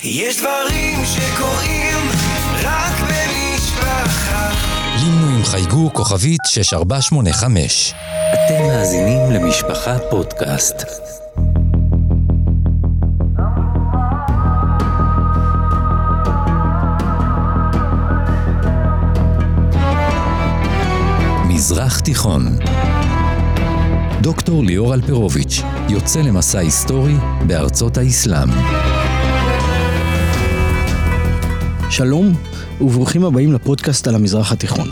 יש דברים שקורים רק במשפחה. לינו עם חייגו כוכבית 6485. אתם מאזינים למשפחה פודקאסט. מזרח תיכון דוקטור ליאור אלפרוביץ' יוצא למסע היסטורי בארצות האסלאם. שלום וברוכים הבאים לפודקאסט על המזרח התיכון.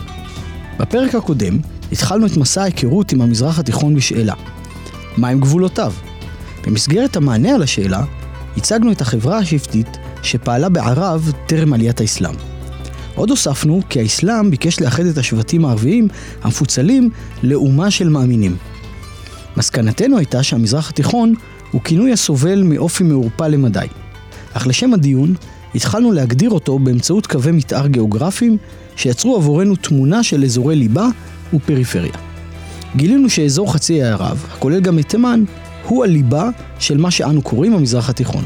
בפרק הקודם התחלנו את מסע ההיכרות עם המזרח התיכון בשאלה. מהם גבולותיו? במסגרת המענה על השאלה, הצגנו את החברה השבטית שפעלה בערב טרם עליית האסלאם. עוד הוספנו כי האסלאם ביקש לאחד את השבטים הערביים המפוצלים לאומה של מאמינים. מסקנתנו הייתה שהמזרח התיכון הוא כינוי הסובל מאופי מעורפל למדי. אך לשם הדיון, התחלנו להגדיר אותו באמצעות קווי מתאר גיאוגרפיים שיצרו עבורנו תמונה של אזורי ליבה ופריפריה. גילינו שאזור חצי האי ערב, הכולל גם את תימן, הוא הליבה של מה שאנו קוראים המזרח התיכון.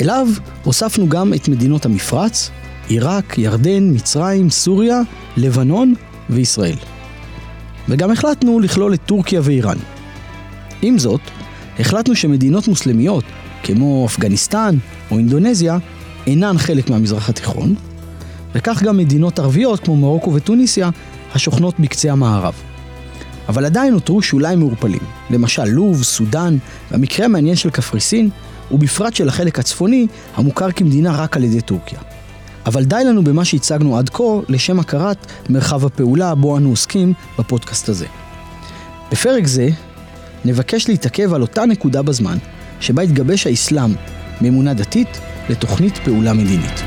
אליו הוספנו גם את מדינות המפרץ, עיראק, ירדן, מצרים, סוריה, לבנון וישראל. וגם החלטנו לכלול את טורקיה ואיראן. עם זאת, החלטנו שמדינות מוסלמיות, כמו אפגניסטן או אינדונזיה, אינן חלק מהמזרח התיכון, וכך גם מדינות ערביות כמו מרוקו וטוניסיה, השוכנות בקצה המערב. אבל עדיין נותרו שוליים מעורפלים, למשל לוב, סודאן, והמקרה המעניין של קפריסין, ובפרט של החלק הצפוני, המוכר כמדינה רק על ידי טורקיה. אבל די לנו במה שהצגנו עד כה לשם הכרת מרחב הפעולה בו אנו עוסקים בפודקאסט הזה. בפרק זה נבקש להתעכב על אותה נקודה בזמן שבה התגבש האסלאם מאמונה דתית לתוכנית פעולה מדינית.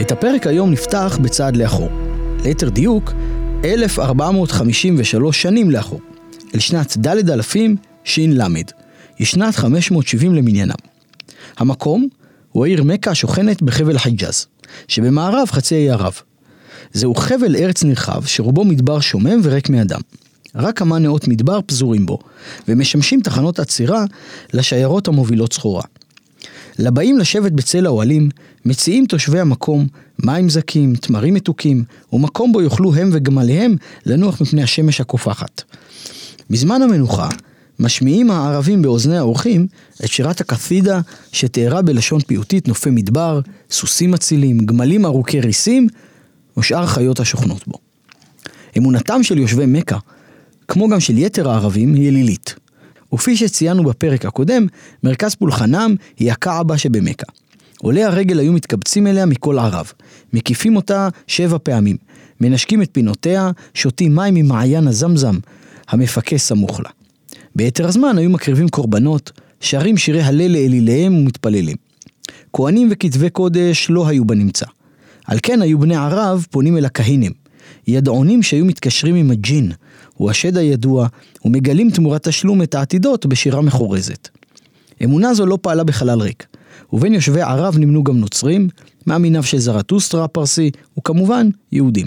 את הפרק היום נפתח בצעד לאחור. ליתר דיוק, 1453 שנים לאחור, אל שנת ד' אלפים ש"ל, היא שנת 570 למניינם. המקום הוא העיר מכה השוכנת בחבל חיג'אז, שבמערב חצי האי ערב. זהו חבל ארץ נרחב שרובו מדבר שומם וריק מאדם. רק כמה נאות מדבר פזורים בו, ומשמשים תחנות עצירה לשיירות המובילות סחורה. לבאים לשבת בצל האוהלים, מציעים תושבי המקום מים זכים, תמרים מתוקים, ומקום בו יוכלו הם וגמליהם לנוח מפני השמש הקופחת. בזמן המנוחה, משמיעים הערבים באוזני האורחים את שירת הקתידה שתיארה בלשון פיוטית נופי מדבר, סוסים אצילים, גמלים ארוכי ריסים ושאר חיות השוכנות בו. אמונתם של יושבי מכה, כמו גם של יתר הערבים, היא אלילית. וכפי שציינו בפרק הקודם, מרכז פולחנם היא הקעבה שבמכה. עולי הרגל היו מתקבצים אליה מכל ערב, מקיפים אותה שבע פעמים, מנשקים את פינותיה, שותים מים ממעיין הזמזם, המפקה סמוך לה. ביתר הזמן היו מקריבים קורבנות, שרים שירי הלל לאליליהם ומתפללים. כהנים וכתבי קודש לא היו בנמצא. על כן היו בני ערב פונים אל הכהנים, ידעונים שהיו מתקשרים עם הג'ין, הוא השד הידוע, ומגלים תמורת תשלום את העתידות בשירה מחורזת. אמונה זו לא פעלה בחלל ריק, ובין יושבי ערב נמנו גם נוצרים, מאמיניו של זרטוסטרה הפרסי, וכמובן יהודים.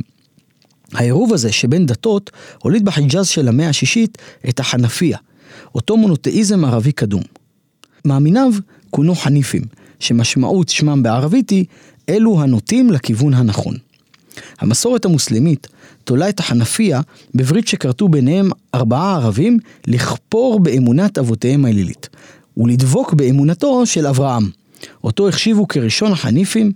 העירוב הזה שבין דתות הוליד בחיג'אז של המאה השישית את החנפיה, אותו מונותאיזם ערבי קדום. מאמיניו כונו חניפים, שמשמעות שמם בערבית היא אלו הנוטים לכיוון הנכון. המסורת המוסלמית תולה את החנפיה בברית שכרתו ביניהם ארבעה ערבים לכפור באמונת אבותיהם האלילית, ולדבוק באמונתו של אברהם, אותו החשיבו כראשון החניפים,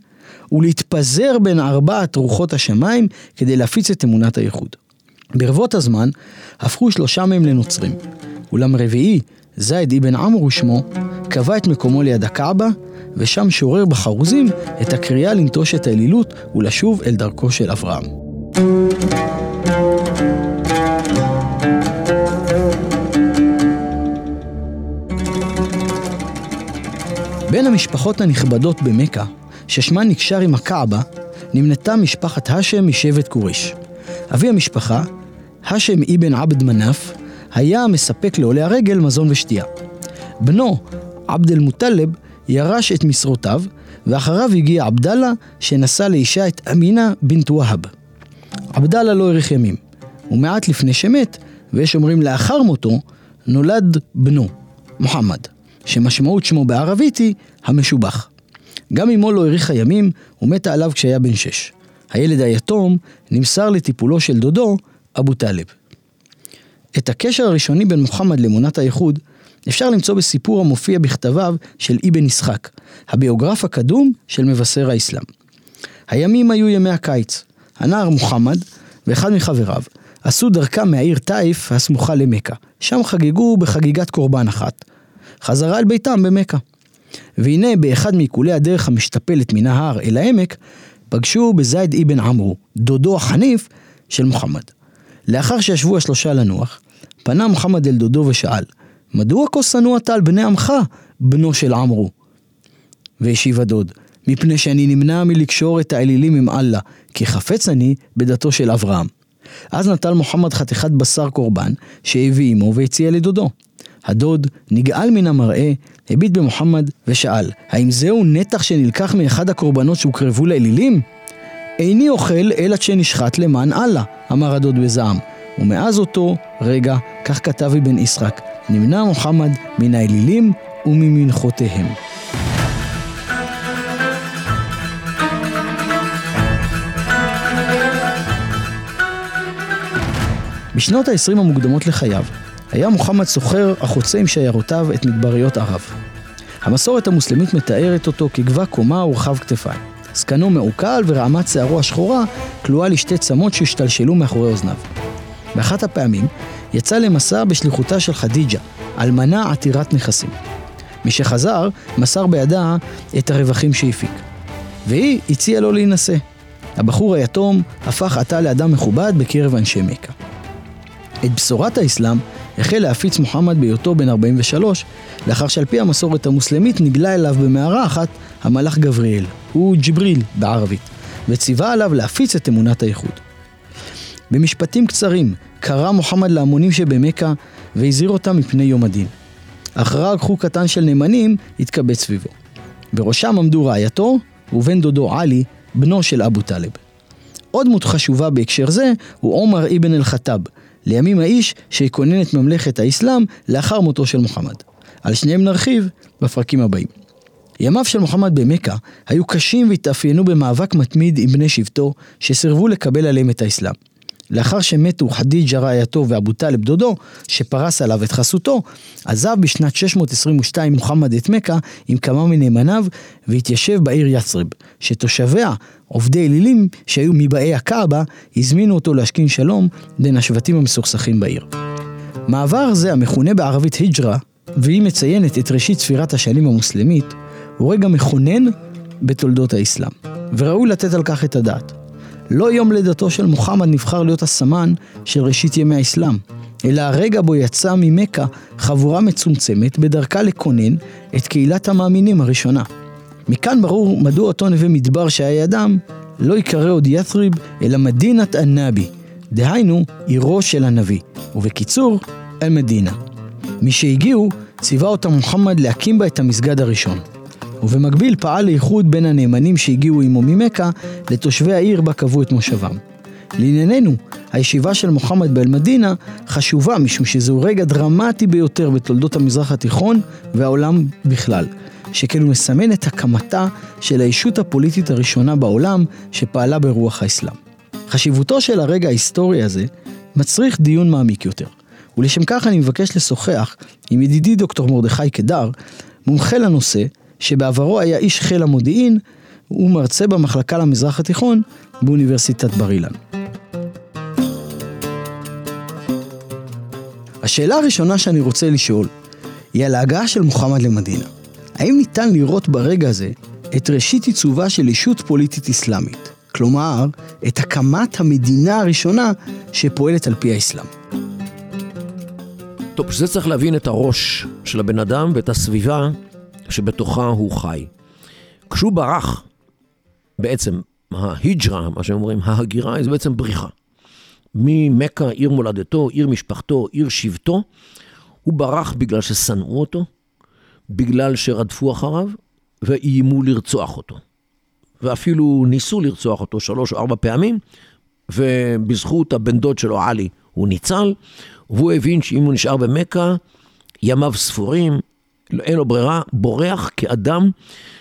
ולהתפזר בין ארבעת רוחות השמיים כדי להפיץ את אמונת הייחוד. ברבות הזמן הפכו שלושה מהם לנוצרים, אולם רביעי, זייד אבן עמר ושמו, קבע את מקומו ליד הקעבה, ושם שורר בחרוזים את הקריאה לנטוש את האלילות ולשוב אל דרכו של אברהם. בין המשפחות הנכבדות במכה, ששמן נקשר עם הקעבה, נמנתה משפחת האשם משבט כוריש. אבי המשפחה, האשם אבן עבד מנף, היה מספק לעולי הרגל מזון ושתייה. בנו, עבד אל-מוטלב, ירש את משרותיו, ואחריו הגיע עבדאללה, שנשא לאישה את אמינה בנט והב. עבדאללה לא האריך ימים, ומעט לפני שמת, ויש אומרים לאחר מותו, נולד בנו, מוחמד, שמשמעות שמו בערבית היא המשובח. גם אמו לא האריכה ימים, ומתה עליו כשהיה בן שש. הילד היתום נמסר לטיפולו של דודו, אבו טלב. את הקשר הראשוני בין מוחמד לאמונת הייחוד אפשר למצוא בסיפור המופיע בכתביו של אבן ישחק, הביוגרף הקדום של מבשר האסלאם. הימים היו ימי הקיץ. הנער מוחמד ואחד מחבריו עשו דרכם מהעיר טייף הסמוכה למכה. שם חגגו בחגיגת קורבן אחת. חזרה אל ביתם במכה. והנה באחד מעיקולי הדרך המשתפלת מן ההר אל העמק, פגשו בזייד אבן עמרו, דודו החניף של מוחמד. לאחר שישבו השלושה לנוח, פנה מוחמד אל דודו ושאל, מדוע כה שנוא אתה על בני עמך, בנו של עמרו? והשיב הדוד, מפני שאני נמנע מלקשור את האלילים עם אללה, כי חפץ אני בדתו של אברהם. אז נטל מוחמד חתיכת בשר קורבן, שהביא עמו והציע לדודו. הדוד נגעל מן המראה, הביט במוחמד ושאל, האם זהו נתח שנלקח מאחד הקורבנות שהוקרבו לאלילים? איני אוכל אלא שנשחט למען אללה, אמר הדוד בזעם. ומאז אותו רגע, כך כתב אבן ישחק, נמנע מוחמד מן האלילים וממנחותיהם. בשנות ה-20 המוקדמות לחייו, היה מוחמד סוחר החוצה עם שיירותיו את מדבריות ערב. המסורת המוסלמית מתארת אותו כגבה קומה ורחב כתפיים. זקנו מעוקל ורעמת שערו השחורה כלואה לשתי צמות שהשתלשלו מאחורי אוזניו. באחת הפעמים יצא למסע בשליחותה של חדיג'ה, אלמנה עתירת נכסים. משחזר, מסר בידה את הרווחים שהפיק. והיא הציעה לו להינשא. הבחור היתום הפך עתה לאדם מכובד בקרב אנשי מכה. את בשורת האסלאם החל להפיץ מוחמד בהיותו בן 43, לאחר שעל פי המסורת המוסלמית נגלה אליו במערה אחת המלאך גבריאל, הוא ג'יבריל בערבית, וציווה עליו להפיץ את אמונת הייחוד. במשפטים קצרים קרא מוחמד להמונים שבמכה והזהיר אותם מפני יום הדין. רק חוג קטן של נאמנים התקבץ סביבו. בראשם עמדו רעייתו ובן דודו עלי, בנו של אבו טלב. עוד דמות חשובה בהקשר זה הוא עומר אבן אל-חטאב, לימים האיש שיקונן את ממלכת האסלאם לאחר מותו של מוחמד. על שניהם נרחיב בפרקים הבאים. ימיו של מוחמד במכה היו קשים והתאפיינו במאבק מתמיד עם בני שבטו שסירבו לקבל עליהם את האסלאם. לאחר שמתו חדיג'ה רעייתו ואבו טלב דודו, שפרס עליו את חסותו, עזב בשנת 622 מוחמד את מכה עם כמה מנאמניו והתיישב בעיר יצרב, שתושביה, עובדי אלילים שהיו מבאי הקאבה, הזמינו אותו להשכין שלום בין השבטים המסוכסכים בעיר. מעבר זה המכונה בערבית היג'רה, והיא מציינת את ראשית ספירת השנים המוסלמית, הוא רגע מכונן בתולדות האסלאם, וראוי לתת על כך את הדעת. לא יום לידתו של מוחמד נבחר להיות הסמן של ראשית ימי האסלאם, אלא הרגע בו יצאה ממכה חבורה מצומצמת בדרכה לכונן את קהילת המאמינים הראשונה. מכאן ברור מדוע אותו נווה מדבר שהיה ידם לא ייקרא עוד ית'ריב אלא מדינת הנבי, דהיינו עירו של הנביא, ובקיצור, אל-מדינה. משהגיעו, ציווה אותם מוחמד להקים בה את המסגד הראשון. ובמקביל פעל לאיחוד בין הנאמנים שהגיעו עמו ממכה לתושבי העיר בה קבעו את מושבם. לענייננו, הישיבה של מוחמד באל-מדינה חשובה משום שזהו רגע דרמטי ביותר בתולדות המזרח התיכון והעולם בכלל, שכן הוא מסמן את הקמתה של הישות הפוליטית הראשונה בעולם שפעלה ברוח האסלאם. חשיבותו של הרגע ההיסטורי הזה מצריך דיון מעמיק יותר, ולשם כך אני מבקש לשוחח עם ידידי דוקטור מרדכי קדר, מומחה לנושא, שבעברו היה איש חיל המודיעין ומרצה במחלקה למזרח התיכון באוניברסיטת בר אילן. השאלה הראשונה שאני רוצה לשאול היא על ההגעה של מוחמד למדינה. האם ניתן לראות ברגע הזה את ראשית עיצובה של ישות פוליטית אסלאמית? כלומר, את הקמת המדינה הראשונה שפועלת על פי האסלאם. טוב, בשביל זה צריך להבין את הראש של הבן אדם ואת הסביבה שבתוכה הוא חי. כשהוא ברח, בעצם ההיג'רה, מה שאומרים, ההגירה, זה בעצם בריחה. ממכה, עיר מולדתו, עיר משפחתו, עיר שבטו, הוא ברח בגלל ששנאו אותו, בגלל שרדפו אחריו, ואיימו לרצוח אותו. ואפילו ניסו לרצוח אותו שלוש או ארבע פעמים, ובזכות הבן דוד שלו, עלי, הוא ניצל, והוא הבין שאם הוא נשאר במכה, ימיו ספורים, אין לו ברירה, בורח כאדם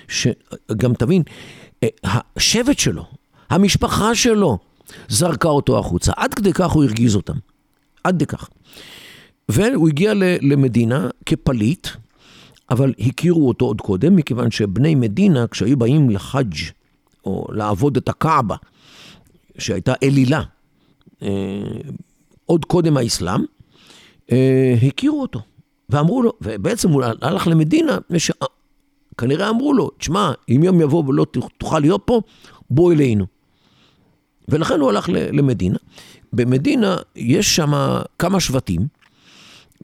שגם תבין, אה, השבט שלו, המשפחה שלו, זרקה אותו החוצה. עד כדי כך הוא הרגיז אותם. עד כדי כך. והוא הגיע למדינה כפליט, אבל הכירו אותו עוד קודם, מכיוון שבני מדינה, כשהיו באים לחאג' או לעבוד את הקעבה, שהייתה אלילה, אה, עוד קודם האסלאם, אה, הכירו אותו. ואמרו לו, ובעצם הוא הלך למדינה, וש... כנראה אמרו לו, תשמע, אם יום יבוא ולא תוכל להיות פה, בוא אלינו. ולכן הוא הלך למדינה. במדינה יש שם כמה שבטים,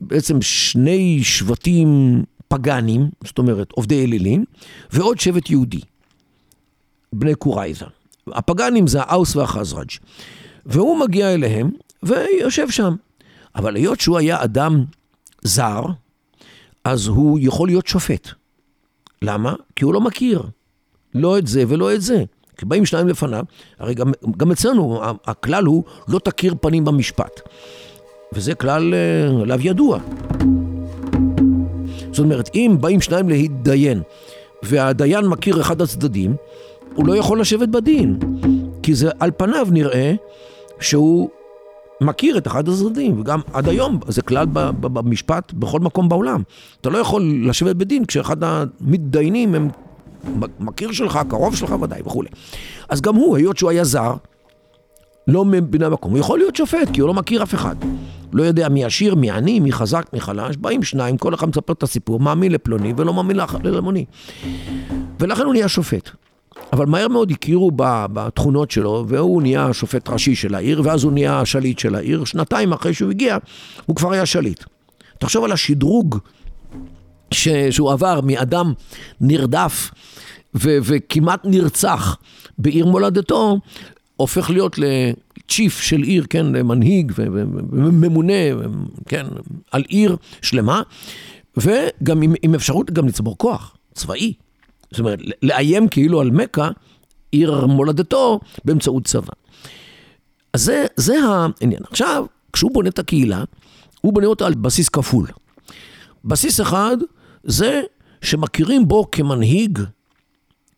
בעצם שני שבטים פגאנים, זאת אומרת עובדי אלילים, ועוד שבט יהודי, בני קורייזה. הפגאנים זה האוס והחזרג'. והוא מגיע אליהם ויושב שם. אבל היות שהוא היה אדם זר, אז הוא יכול להיות שופט. למה? כי הוא לא מכיר. לא את זה ולא את זה. כי באים שניים לפניו, הרי גם, גם אצלנו הכלל הוא לא תכיר פנים במשפט. וזה כלל עליו אה, ידוע. זאת אומרת, אם באים שניים להתדיין, והדיין מכיר אחד הצדדים, הוא לא יכול לשבת בדין. כי זה על פניו נראה שהוא מכיר את אחד הצדדים, וגם עד היום זה כלל במשפט בכל מקום בעולם. אתה לא יכול לשבת בדין כשאחד המתדיינים הם מכיר שלך, קרוב שלך ודאי וכולי. אז גם הוא, היות שהוא היה זר, לא מבני המקום, הוא יכול להיות שופט, כי הוא לא מכיר אף אחד. לא יודע מי עשיר, מי עני, מי חזק, מי חלש, באים שניים, כל אחד מספר את הסיפור, מאמין לפלוני ולא מאמין ללמוני. ולכן הוא נהיה שופט. אבל מהר מאוד הכירו בתכונות שלו, והוא נהיה שופט ראשי של העיר, ואז הוא נהיה השליט של העיר. שנתיים אחרי שהוא הגיע, הוא כבר היה שליט. תחשוב על השדרוג ש... שהוא עבר מאדם נרדף ו... וכמעט נרצח בעיר מולדתו, הופך להיות לצ'יף של עיר, כן, למנהיג וממונה, כן, על עיר שלמה, וגם עם, עם אפשרות גם לצבור כוח צבאי. זאת אומרת, לאיים כאילו על מכה, עיר מולדתו, באמצעות צבא. אז זה, זה העניין. עכשיו, כשהוא בונה את הקהילה, הוא בונה אותה על בסיס כפול. בסיס אחד זה שמכירים בו כמנהיג,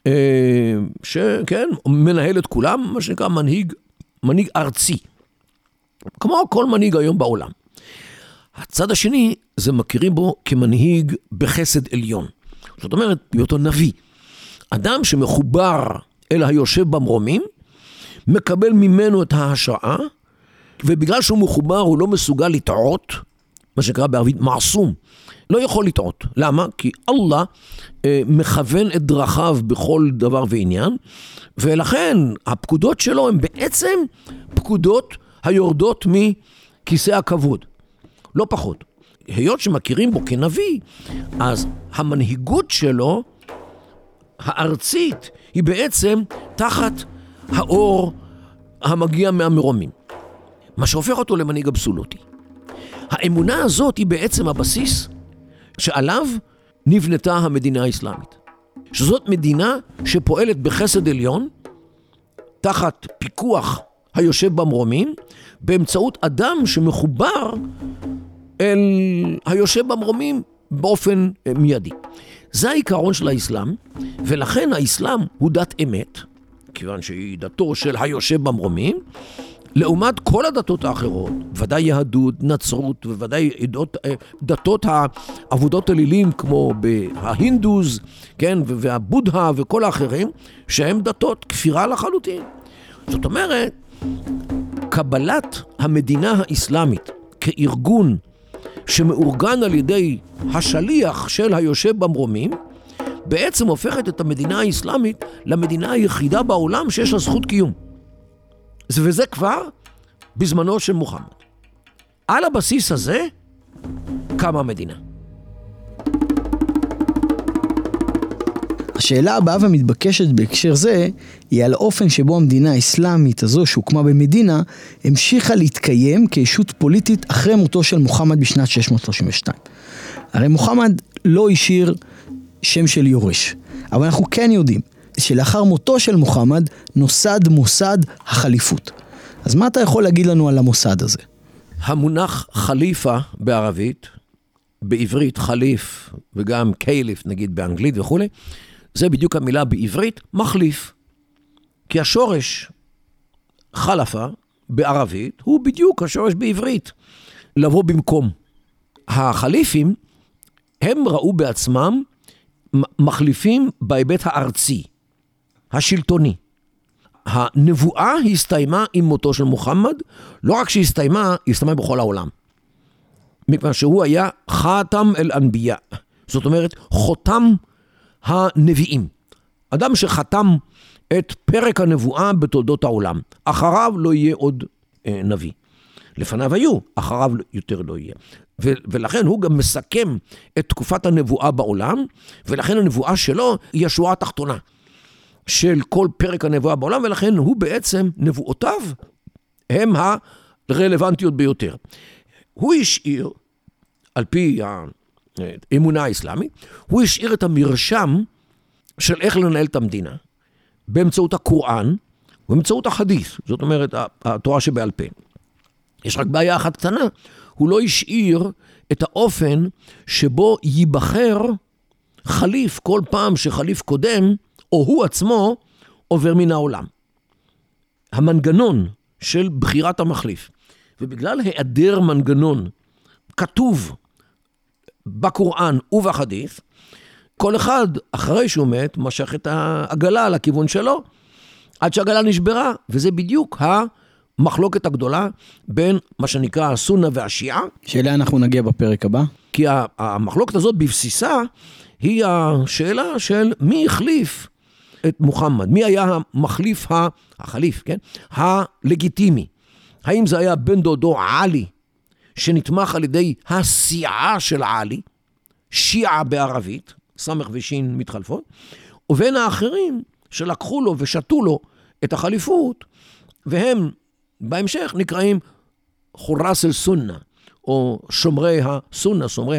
אה, שכן, מנהל את כולם, מה שנקרא מנהיג, מנהיג ארצי. כמו כל מנהיג היום בעולם. הצד השני, זה מכירים בו כמנהיג בחסד עליון. זאת אומרת, בהיותו נביא. אדם שמחובר אל היושב במרומים, מקבל ממנו את ההשראה, ובגלל שהוא מחובר הוא לא מסוגל לטעות, מה שנקרא בערבית מעסום. לא יכול לטעות. למה? כי אללה אה, מכוון את דרכיו בכל דבר ועניין, ולכן הפקודות שלו הן בעצם פקודות היורדות מכיסא הכבוד. לא פחות. היות שמכירים בו כנביא, אז המנהיגות שלו, הארצית, היא בעצם תחת האור המגיע מהמרומים. מה שהופך אותו למנהיג אבסולוטי. האמונה הזאת היא בעצם הבסיס שעליו נבנתה המדינה האסלאמית. שזאת מדינה שפועלת בחסד עליון, תחת פיקוח היושב במרומים, באמצעות אדם שמחובר אל היושב במרומים באופן אה, מיידי. זה העיקרון של האסלאם, ולכן האסלאם הוא דת אמת, כיוון שהיא דתו של היושב במרומים, לעומת כל הדתות האחרות, ודאי יהדות, נצרות, וודאי עדות, אה, דתות העבודות אלילים כמו ההינדוז, כן, והבודהה וכל האחרים, שהם דתות כפירה לחלוטין. זאת אומרת, קבלת המדינה האסלאמית כארגון שמאורגן על ידי השליח של היושב במרומים, בעצם הופכת את המדינה האסלאמית למדינה היחידה בעולם שיש לה זכות קיום. וזה כבר בזמנו של מוחמד. על הבסיס הזה קמה המדינה. השאלה הבאה והמתבקשת בהקשר זה, היא על האופן שבו המדינה האסלאמית הזו שהוקמה במדינה, המשיכה להתקיים כישות פוליטית אחרי מותו של מוחמד בשנת 632. הרי מוחמד לא השאיר שם של יורש, אבל אנחנו כן יודעים שלאחר מותו של מוחמד נוסד מוסד החליפות. אז מה אתה יכול להגיד לנו על המוסד הזה? המונח חליפה בערבית, בעברית חליף וגם קייליף נגיד באנגלית וכולי, זה בדיוק המילה בעברית מחליף. כי השורש חלפה בערבית הוא בדיוק השורש בעברית, לבוא במקום. החליפים, הם ראו בעצמם מחליפים בהיבט הארצי, השלטוני. הנבואה הסתיימה עם מותו של מוחמד, לא רק שהסתיימה, היא הסתיימה בכל העולם. מכיוון שהוא היה חתם אל-אנבייה, זאת אומרת, חותם הנביאים. אדם שחתם את פרק הנבואה בתולדות העולם. אחריו לא יהיה עוד אה, נביא. לפניו היו, אחריו יותר לא יהיה. ו- ולכן הוא גם מסכם את תקופת הנבואה בעולם, ולכן הנבואה שלו היא השורה התחתונה של כל פרק הנבואה בעולם, ולכן הוא בעצם, נבואותיו הם הרלוונטיות ביותר. הוא השאיר, על פי האמונה האסלאמית, הוא השאיר את המרשם של איך לנהל את המדינה, באמצעות הקוראן ובאמצעות החדית', זאת אומרת, התורה שבעל פה. יש רק בעיה אחת קטנה, הוא לא השאיר את האופן שבו ייבחר חליף כל פעם שחליף קודם, או הוא עצמו, עובר מן העולם. המנגנון של בחירת המחליף, ובגלל היעדר מנגנון כתוב בקוראן ובחדית', כל אחד, אחרי שהוא מת, משך את העגלה לכיוון שלו, עד שהעגלה נשברה, וזה בדיוק המחלוקת הגדולה בין מה שנקרא הסונה והשיעה. שאליה אנחנו נגיע בפרק הבא. כי המחלוקת הזאת בבסיסה היא השאלה של מי החליף את מוחמד, מי היה המחליף, החליף, כן? הלגיטימי. האם זה היה בן דודו עלי, שנתמך על ידי הסיעה של עלי, שיעה בערבית, סמך ושין מתחלפות, ובין האחרים שלקחו לו ושתו לו את החליפות, והם בהמשך נקראים חורס אל-סונה, או שומרי הסונה, שומרי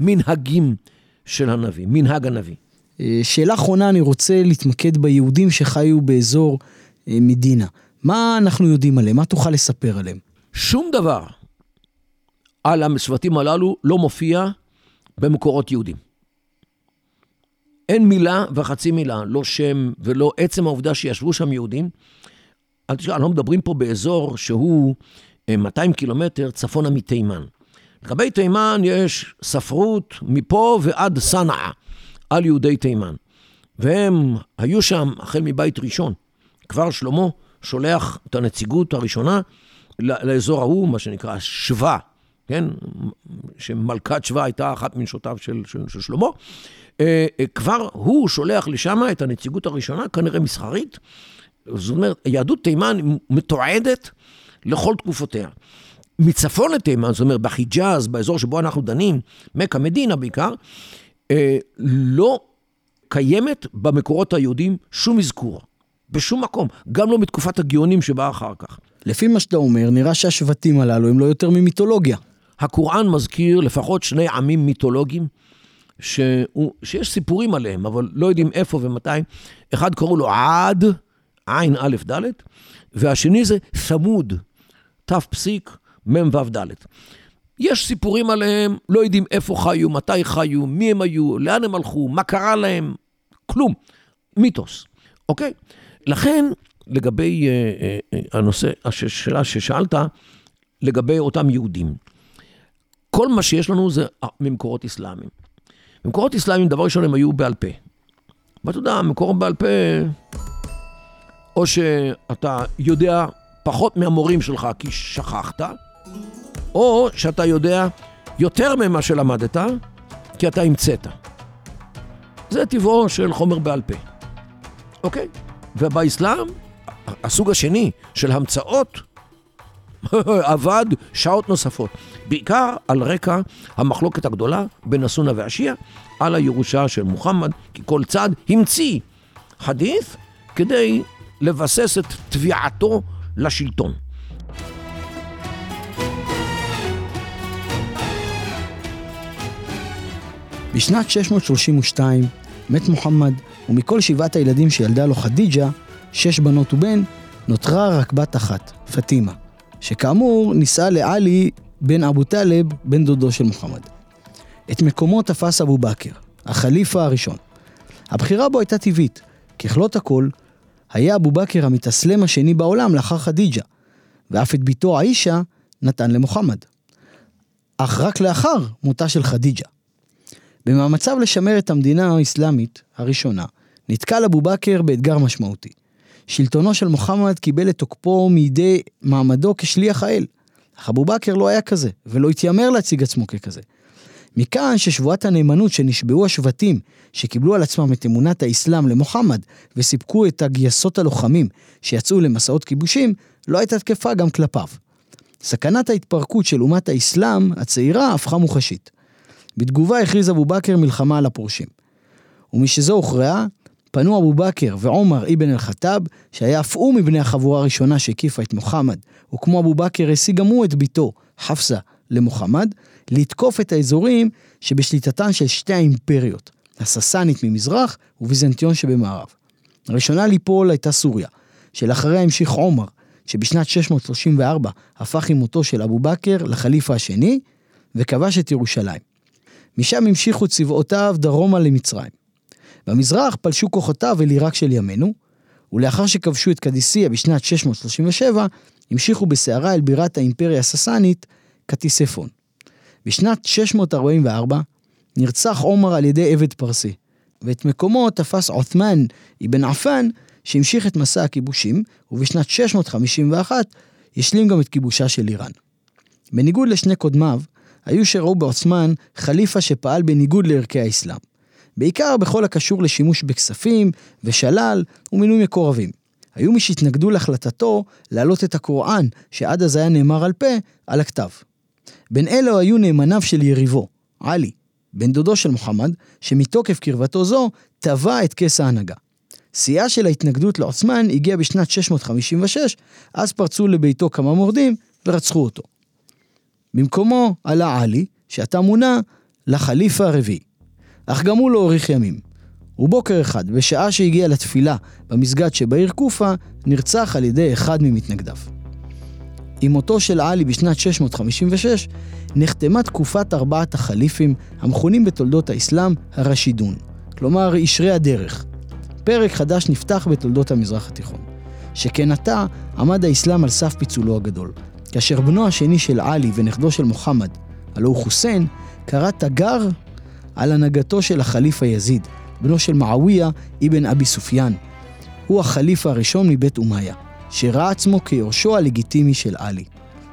המנהגים של הנביא, מנהג הנביא. אה, שאלה אחרונה, אני רוצה להתמקד ביהודים שחיו באזור אה, מדינה. מה אנחנו יודעים עליהם? מה תוכל לספר עליהם? שום דבר על השבטים הללו לא מופיע במקורות יהודים. אין מילה וחצי מילה, לא שם ולא עצם העובדה שישבו שם יהודים. אנחנו מדברים פה באזור שהוא 200 אה, קילומטר צפונה מתימן. לגבי תימן יש ספרות מפה ועד סנעה על יהודי תימן. והם היו שם החל מבית ראשון. כבר שלמה שולח את הנציגות הראשונה לאזור ההוא, מה שנקרא שווה, כן? שמלכת שווה הייתה אחת מנשותיו של, של, של שלמה. אה, אה, כבר הוא שולח לשם את הנציגות הראשונה, כנראה מסחרית. זאת אומרת, יהדות תימן מתועדת לכל תקופותיה. מצפון לתימן, זאת אומרת, בחיג'אז, באזור שבו אנחנו דנים, מכה מדינה בעיקר, אה, לא קיימת במקורות היהודים שום אזכור. בשום מקום, גם לא מתקופת הגאונים שבאה אחר כך. לפי מה שאתה אומר, נראה שהשבטים הללו הם לא יותר ממיתולוגיה. הקוראן מזכיר לפחות שני עמים מיתולוגיים שהוא, שיש סיפורים עליהם, אבל לא יודעים איפה ומתי. אחד קראו לו עד, עין א' ד', והשני זה סמוד, ת' פסיק, מ' ו' ד'. יש סיפורים עליהם, לא יודעים איפה חיו, מתי חיו, מי הם היו, לאן הם הלכו, מה קרה להם, כלום. מיתוס, אוקיי? לכן, לגבי uh, uh, הנושא, השאלה ששאלת, לגבי אותם יהודים, כל מה שיש לנו זה ממקורות אסלאמיים. במקורות אסלאמיים, דבר ראשון, הם היו בעל פה. ואתה יודע, מקורות בעל פה, או שאתה יודע פחות מהמורים שלך כי שכחת, או שאתה יודע יותר ממה שלמדת, כי אתה המצאת. זה טבעו של חומר בעל פה, אוקיי? ובאסלאם, הסוג השני של המצאות, עבד שעות נוספות. בעיקר על רקע המחלוקת הגדולה בין הסונה והשיעה על הירושה של מוחמד, כי כל צד המציא חדית' כדי לבסס את תביעתו לשלטון. בשנת 632 מת מוחמד, ומכל שבעת הילדים שילדה לו חדיג'ה, שש בנות ובן, נותרה רק בת אחת, פטימה. שכאמור נישאה לעלי בן אבו טלב, בן דודו של מוחמד. את מקומו תפס אבו בכר, החליפה הראשון. הבחירה בו הייתה טבעית, ככלות הכל, היה אבו בכר המתאסלם השני בעולם לאחר חדיג'ה, ואף את בתו עאישה נתן למוחמד. אך רק לאחר מותה של חדיג'ה. במאמציו לשמר את המדינה האסלאמית הראשונה, נתקל אבו בכר באתגר משמעותי. שלטונו של מוחמד קיבל את תוקפו מידי מעמדו כשליח האל. אך אבו בכר לא היה כזה, ולא התיימר להציג עצמו ככזה. מכאן ששבועת הנאמנות שנשבעו השבטים, שקיבלו על עצמם את אמונת האסלאם למוחמד, וסיפקו את הגייסות הלוחמים שיצאו למסעות כיבושים, לא הייתה תקפה גם כלפיו. סכנת ההתפרקות של אומת האסלאם הצעירה הפכה מוחשית. בתגובה הכריז אבו בכר מלחמה על הפורשים. ומשזו הוכרעה, פנו אבו בכר ועומר אבן אל-חטאב, שהיה אף הוא מבני החבורה הראשונה שהקיפה את מוחמד, וכמו אבו בכר השיג גם הוא את ביתו, חפסה, למוחמד, לתקוף את האזורים שבשליטתן של שתי האימפריות, הססנית ממזרח וביזנטיון שבמערב. הראשונה ליפול הייתה סוריה, שלאחריה המשיך עומר, שבשנת 634 הפך עם מותו של אבו בכר לחליפה השני, וכבש את ירושלים. משם המשיכו צבאותיו דרומה למצרים. במזרח פלשו כוחותיו אל עיראק של ימינו, ולאחר שכבשו את קדיסיה בשנת 637, המשיכו בסערה אל בירת האימפריה הססנית, קטיספון. בשנת 644 נרצח עומר על ידי עבד פרסי, ואת מקומו תפס עות'מן אבן עפן, שהמשיך את מסע הכיבושים, ובשנת 651 השלים גם את כיבושה של איראן. בניגוד לשני קודמיו, היו שראו בעות'מן חליפה שפעל בניגוד לערכי האסלאם. בעיקר בכל הקשור לשימוש בכספים ושלל ומינוי מקורבים. היו מי שהתנגדו להחלטתו להעלות את הקוראן, שעד אז היה נאמר על פה, על הכתב. בין אלו היו נאמניו של יריבו, עלי, בן דודו של מוחמד, שמתוקף קרבתו זו, טבע את כס ההנהגה. שיאה של ההתנגדות לעוצמן הגיע בשנת 656, אז פרצו לביתו כמה מורדים ורצחו אותו. במקומו עלה עלי, שעתה מונה לחליפה הרביעי. אך גם הוא לא האריך ימים. ובוקר אחד, בשעה שהגיע לתפילה במסגד שבעיר קופה, נרצח על ידי אחד ממתנגדיו. עם מותו של עלי בשנת 656, נחתמה תקופת ארבעת החליפים המכונים בתולדות האסלאם הרשידון, כלומר ישרי הדרך. פרק חדש נפתח בתולדות המזרח התיכון. שכן עתה עמד האסלאם על סף פיצולו הגדול, כאשר בנו השני של עלי ונכדו של מוחמד, הלא הוא חוסיין, קרא תגר על הנהגתו של החליף היזיד, בנו של מעוויה אבן אבי סופיאן. הוא החליף הראשון מבית אומיה, שראה עצמו כיורשו הלגיטימי של עלי.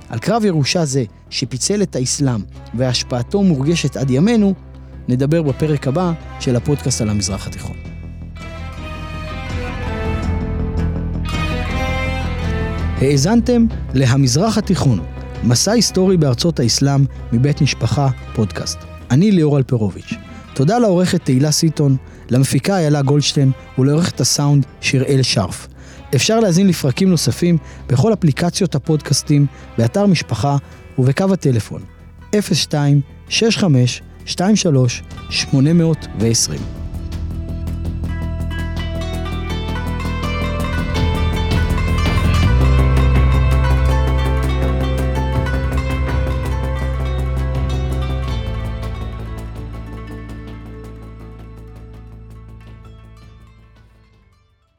על קרב ירושה זה, שפיצל את האסלאם והשפעתו מורגשת עד ימינו, נדבר בפרק הבא של הפודקאסט על המזרח התיכון. האזנתם ל"המזרח התיכון", מסע היסטורי בארצות האסלאם מבית משפחה, פודקאסט. אני ליאור אלפרוביץ'. תודה לעורכת תהילה סיטון, למפיקה איילה גולדשטיין ולעורכת הסאונד שיראל שרף. אפשר להזין לפרקים נוספים בכל אפליקציות הפודקאסטים, באתר משפחה ובקו הטלפון 02 65 23 820